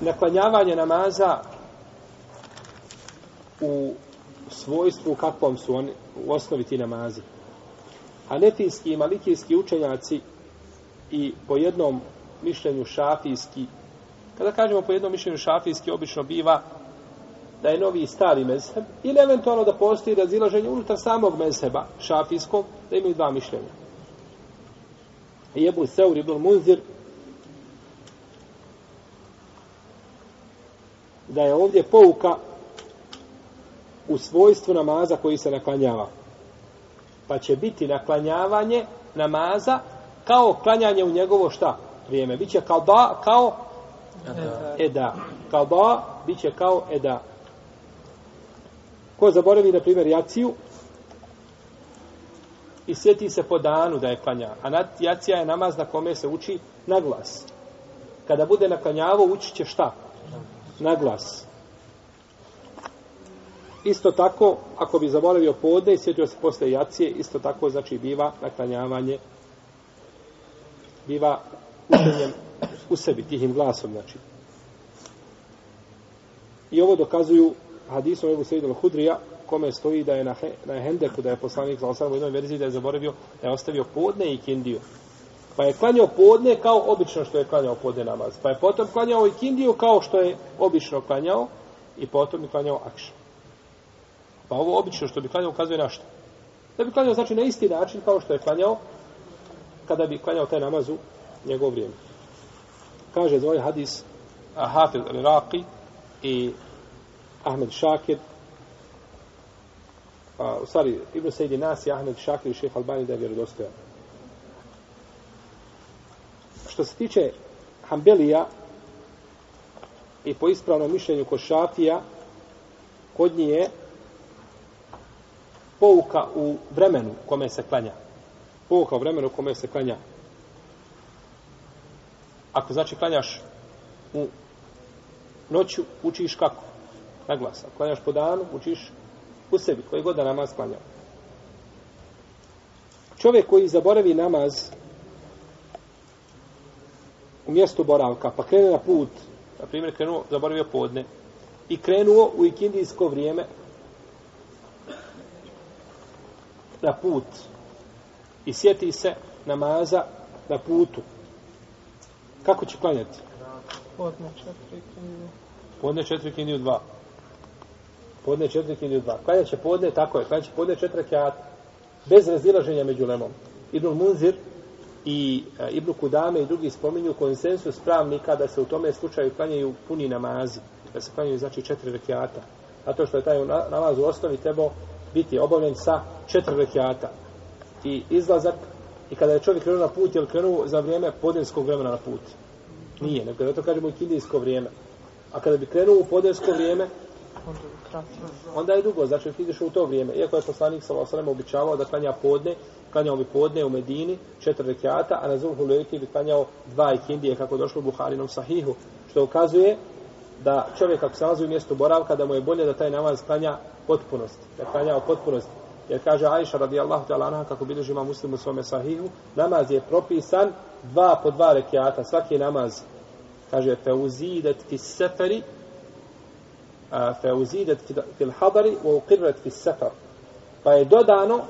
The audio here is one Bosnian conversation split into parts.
naklanjavanje namaza u svojstvu kakvom su oni u osnovi ti namazi. Hanefijski i malikijski učenjaci i po jednom mišljenju šafijski, kada kažemo po jednom mišljenju šafijski, obično biva da je novi i stari mezheb, ili eventualno da postoji razilaženje unutar samog mezheba šafijskog, da imaju dva mišljenja. Jebu Seur ibn Munzir da je ovdje pouka u svojstvu namaza koji se naklanjava. Pa će biti naklanjavanje namaza kao klanjanje u njegovo šta? Vrijeme. Biće kao da, kao eda. Kao da, biće kao eda. Ko zaboravi, na primjer, jaciju i sjeti se po danu da je klanja. A jacija je namaz na kome se uči na glas. Kada bude naklanjavo, ući će šta? Na glas. Isto tako, ako bi zaboravio podne i sjetio se posle jacije, isto tako, znači, biva naklanjavanje, biva učenjem u sebi, tihim glasom, znači. I ovo dokazuju hadisom Ebu Sejid al-Hudrija, kome stoji da je na, na Hendeku, da je poslanik za osam u jednoj verziji da je zaboravio, da je ostavio podne i kindiju. Pa je klanjao podne kao obično što je klanjao podne namaz. Pa je potom klanjao i kindiju kao što je obično klanjao i potom je klanjao akšan. Pa ovo obično što bi klanjao ukazuje na što? Da bi klanjao znači na isti način kao što je klanjao kada bi klanjao taj namaz u njegov vrijeme. Kaže za ovaj hadis Hafiz al-Iraqi i Ahmed Šakir a, u stvari Ibn Sejdi Nas i Ahmed Šakir i šeha Albani da je vjerodostojan. Što se tiče Hanbelija i po ispravnom mišljenju kod Šafija kod nje je pouka u vremenu kome se klanja. Pouka u vremenu kome se klanja. Ako znači klanjaš u noću, učiš kako? Na glas. Ako klanjaš po danu, učiš u sebi, koji god da namaz klanja. Čovjek koji zaboravi namaz u mjestu boravka, pa krene na put, na primjer, krenuo, zaboravio podne, i krenuo u ikindijsko vrijeme, na put i sjeti se namaza na putu. Kako će klanjati? Podne četiri kindiju. Podne četiri kindiju dva. Podne četiri kindiju dva. Klanjat će podne, tako je, klanjat će podne četiri kjata. Bez razilaženja među lemom. Ibn Munzir i e, Ibnu Kudame i drugi spominju konsensus pravnika da se u tome slučaju klanjaju puni namazi. Da se klanjaju znači četiri rekiata. Zato što je taj namaz u osnovi trebao biti obavljen sa četiri rekiata. I izlazak, i kada je čovjek krenuo na put, je li krenuo za vrijeme podinskog vremena na put? Nije, nego da to kažemo i kindijsko vrijeme. A kada bi krenuo u podinsko vrijeme, onda je dugo, znači ti ideš u to vrijeme. Iako je poslanik sa Losanem običavao da klanja podne, klanjao bi podne u Medini, četiri rekiata, a na Zulhu Lejti bi klanjao dva ikindije, kako došlo u Buharinom sahihu, što ukazuje da čovjek ako se nalazi u mjestu boravka, da mu je bolje da taj namaz klanja potpunost, da klanja u potpunosti. Jer kaže Aisha radijallahu ta'ala anha, kako bilježi ima muslim u svome sahihu, namaz je propisan dva po dva rekiata, svaki namaz, kaže, fe uzidet fi seferi, fe uzidet fil hadari, u uqirret fi sefer. Pa je dodano,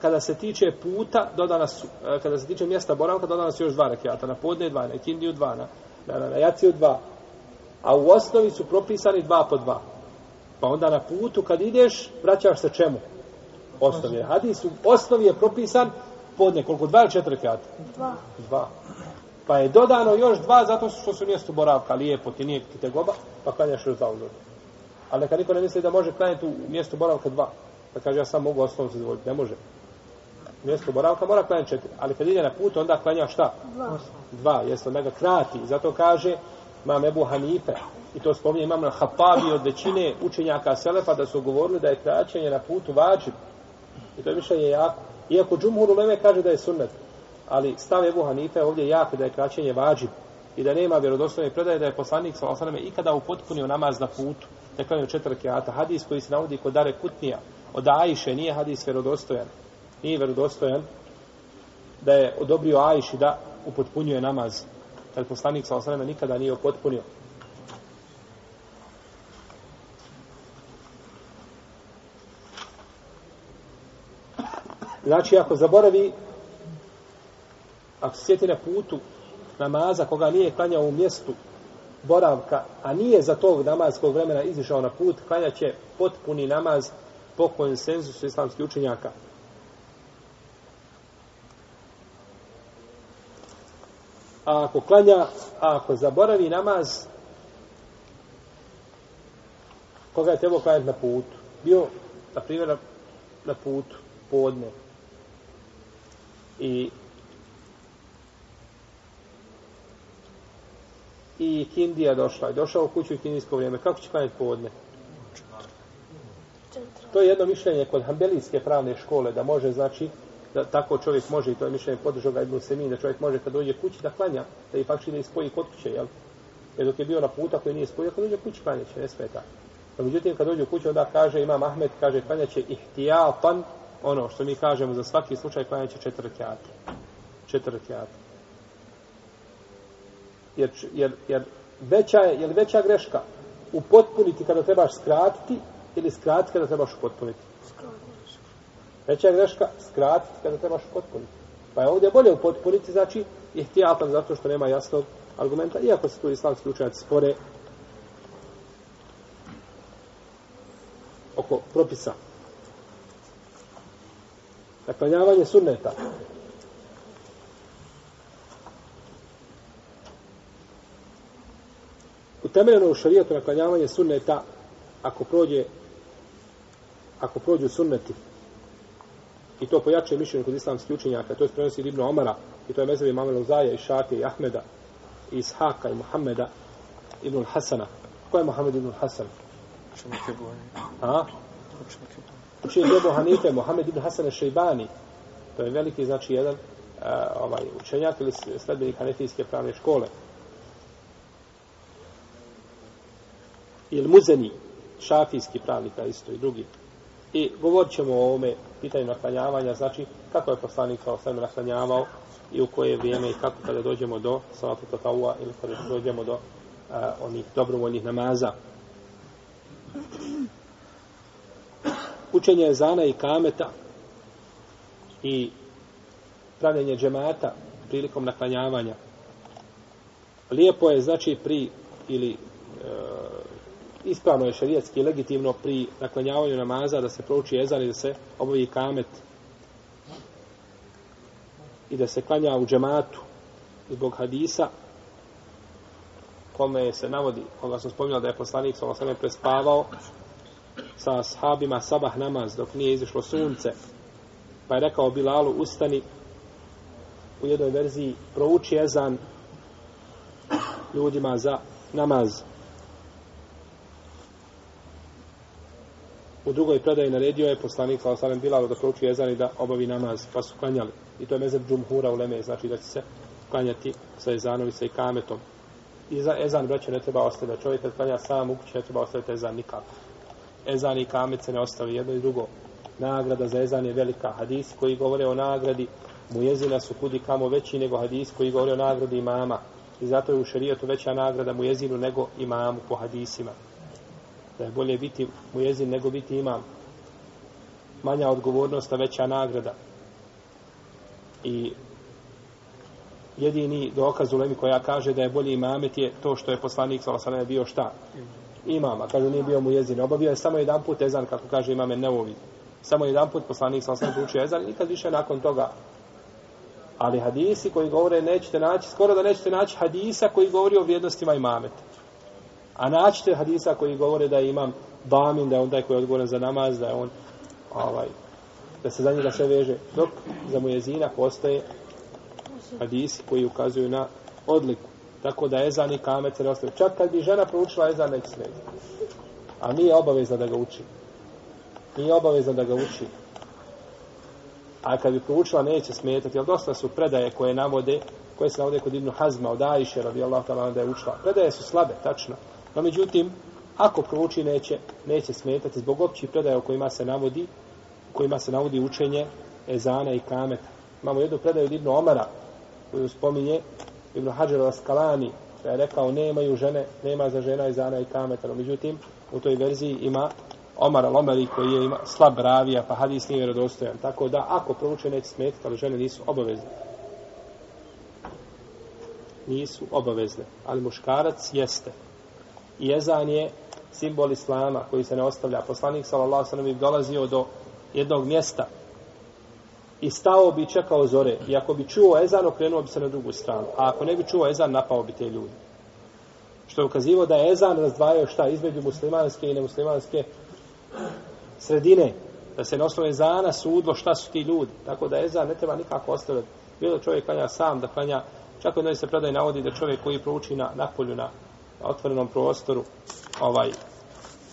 kada se tiče puta, dodana su, kada se tiče mjesta boravka, dodana su još dva rekiata, na podne dva, na kindiju dva, na, na, na, na jaciju dva, a u osnovi su propisani dva po dva. Pa onda na putu kad ideš, vraćaš se čemu? Osnovi. Hadis u osnovi je propisan podne, koliko? Dva ili četiri kjata? Dva. Dva. Pa je dodano još dva zato što su mjesto boravka lijepo, ti nije ti goba, pa klanjaš još dva uzor. Ali neka niko ne misli da može klanjati u mjesto boravka dva. Pa kaže ja sam mogu osnovu se zavoditi. Ne može. Mjesto boravka mora klanjati četiri. Ali kad ide na put, onda klanja šta? Dva. Dva, jeste mega krati. Zato kaže, imam Ebu Hanife, i to spominje imam na Hapabi od većine učenjaka Selefa, da su govorili da je kraćenje na putu vađib. I to je mišljenje jako. Iako Džumhur Uleme kaže da je sunnet, ali stav Ebu Hanife ovdje jako da je kraćenje vađib i da nema vjerodostojne predaje da je poslanik sa osaname ikada upotpunio namaz na putu, ne klanjaju četiri rekiata. Hadis koji se navodi kod Dare Kutnija, od Ajše, nije hadis vjerodostojan. Nije vjerodostojan da je odobrio Ajši da upotpunjuje namaz. Jer poslanik sa osreme nikada nije upotpunio. Znači, ako zaboravi, ako se sjeti na putu namaza koga nije klanjao u mjestu boravka, a nije za tog namazskog vremena izišao na put, klanjaće potpuni namaz po konsenzusu islamskih učenjaka. A ako klanja, a ako zaboravi namaz, koga je trebao klanjati na putu? Bio, na primjer, na, na putu, podne. I i Kindija došla. I došao u kuću u Kindijsko vrijeme. Kako će klanjati podne? To je jedno mišljenje kod Hambelijske pravne škole, da može, znači, da tako čovjek može, i to je mišljenje podržao ga Ibn Semin, da čovjek može kad dođe kući da klanja, da ipak ide i spoji kod kuće, jel? Jer dok je bio na puta koji nije spojio, kad dođe kući klanja će, ne smeta. No, međutim, kad dođe u kuću, onda kaže, ima Ahmed, kaže, klanja će ihtijapan, ono što mi kažemo za svaki slučaj, klanja će četvrtjati. Jer, jer, jer, veća je, jer veća greška upotpuniti kada trebaš skratiti ili skratiti kada trebaš upotpuniti. Veća je greška skratiti kada trebaš upotpuniti. Pa je ovdje bolje upotpuniti, znači je htijatan zato što nema jasnog argumenta, iako se tu islamski učenjaci spore oko propisa. Naklanjavanje sunneta. Utemeljeno u šarijetu naklanjavanje sunneta ako prođe ako prođu sunneti i to pojače mišljenje kod islamskih učenjaka, to je prenosi Ibn Omara i to je mezhebi Mamela Uzaja i Šafije i Ahmeda i Ishaka i Muhammeda Ibn Hasana. Ko je Muhammed Ibn Hasan? A? Učenje Ebu Hanife, Muhammed Ibn Hasan Šejbani. To je veliki, znači, jedan uh, ovaj, učenjak ili sledbenik Hanefijske pravne škole. Ili muzeni, šafijski pravnika isto i drugi. I govorit ćemo o ovome pitanju naklanjavanja, znači kako je poslanik sa osam naklanjavao i u koje vrijeme i kako kada dođemo do salatu tataua ili kada dođemo do a, onih dobrovoljnih namaza. Učenje zana i kameta i pravljenje džemata prilikom naklanjavanja. Lijepo je znači pri ili e, ispravno je šarijetski legitimno pri naklanjavanju namaza da se prouči ezan i da se obavi kamet i da se klanja u džematu zbog hadisa kome se navodi, koga sam spominjala da je poslanik sa osam prespavao sa sahabima sabah namaz dok nije izišlo sunce pa je rekao Bilalu ustani u jednoj verziji prouči ezan ljudima za namaz. U drugoj predaji naredio je poslanik sa osalem da prouči jezan i da obavi namaz, pa su klanjali. I to je mezeb džumhura u Leme, znači da će se klanjati sa jezanom i sa ikametom. I za ezan, braće, ne treba ostaviti. Čovjek kad klanja sam u kući, ne treba ostaviti ezan nikako. Ezan i kamet se ne ostavi jedno i drugo. Nagrada za ezan je velika. Hadis koji govore o nagradi mu jezina su kudi kamo veći nego hadis koji govore o nagradi imama. I zato je u šarijetu veća nagrada mu jezinu nego imamu po hadisima da je bolje biti mujezin nego biti imam. Manja odgovornost, a veća nagrada. I jedini dokaz u Lemi koja kaže da je bolji imamet je to što je poslanik Salasana bio šta? Imam, a kaže nije bio mujezin. Obavio je samo jedan put ezan, kako kaže imame Neovi. Samo jedan put poslanik Salasana učio ezan i nikad više nakon toga. Ali hadisi koji govore nećete naći, skoro da nećete naći hadisa koji govori o vrijednostima imameta. A naćete hadisa koji govore da imam bamin, da je on taj koji je odgovoran za namaz, da je on ovaj, da se za njega sve veže. Dok za mujezina postoje hadisi koji ukazuju na odliku. Tako da ezan i kamet se ne ostaje. Čak kad bi žena proučila ezan, neće smeti. A nije obavezna da ga uči. Nije obavezna da ga uči. A kad bi proučila, neće smetati. Jer dosta su predaje koje navode, koje se navode kod Ibnu Hazma, od Ajše, radijallahu ta'ala, da je učila. Predaje su slabe, tačno. No međutim, ako prouči neće, neće smetati zbog općih predaja u kojima se navodi, u kojima se navodi učenje ezana i kameta. Imamo jednu predaju od Ibnu Omara, koju spominje Ibnu al-Skalani da je rekao nemaju žene, nema za žena ezana i kameta. No međutim, u toj verziji ima Omar al-Omari koji je ima slab ravija, pa hadis nije vjerodostojan. Tako da, ako prouče neće smetati, ali žene nisu obavezne. Nisu obavezne. Ali muškarac jeste. I jezan je simbol islama koji se ne ostavlja. Poslanik sallallahu sallam bi dolazio do jednog mjesta i stao bi čekao zore. I ako bi čuo ezan, okrenuo bi se na drugu stranu. A ako ne bi čuo ezan, napao bi te ljudi. Što je ukazivo da je ezan razdvajao šta između muslimanske i nemuslimanske sredine. Da se na osnovu ezana sudlo šta su ti ljudi. Tako da ezan ne treba nikako ostaviti. Bilo čovjek klanja sam da klanja, čak od se predaj navodi da čovjek koji prouči na, na polju, na, na otvorenom prostoru, ovaj,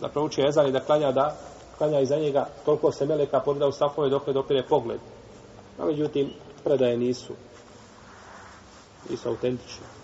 da prouči ezan i da klanja da klanja iza njega, koliko se meleka pogleda u safove dok ne dopire pogled. A međutim, predaje nisu nisu autentične.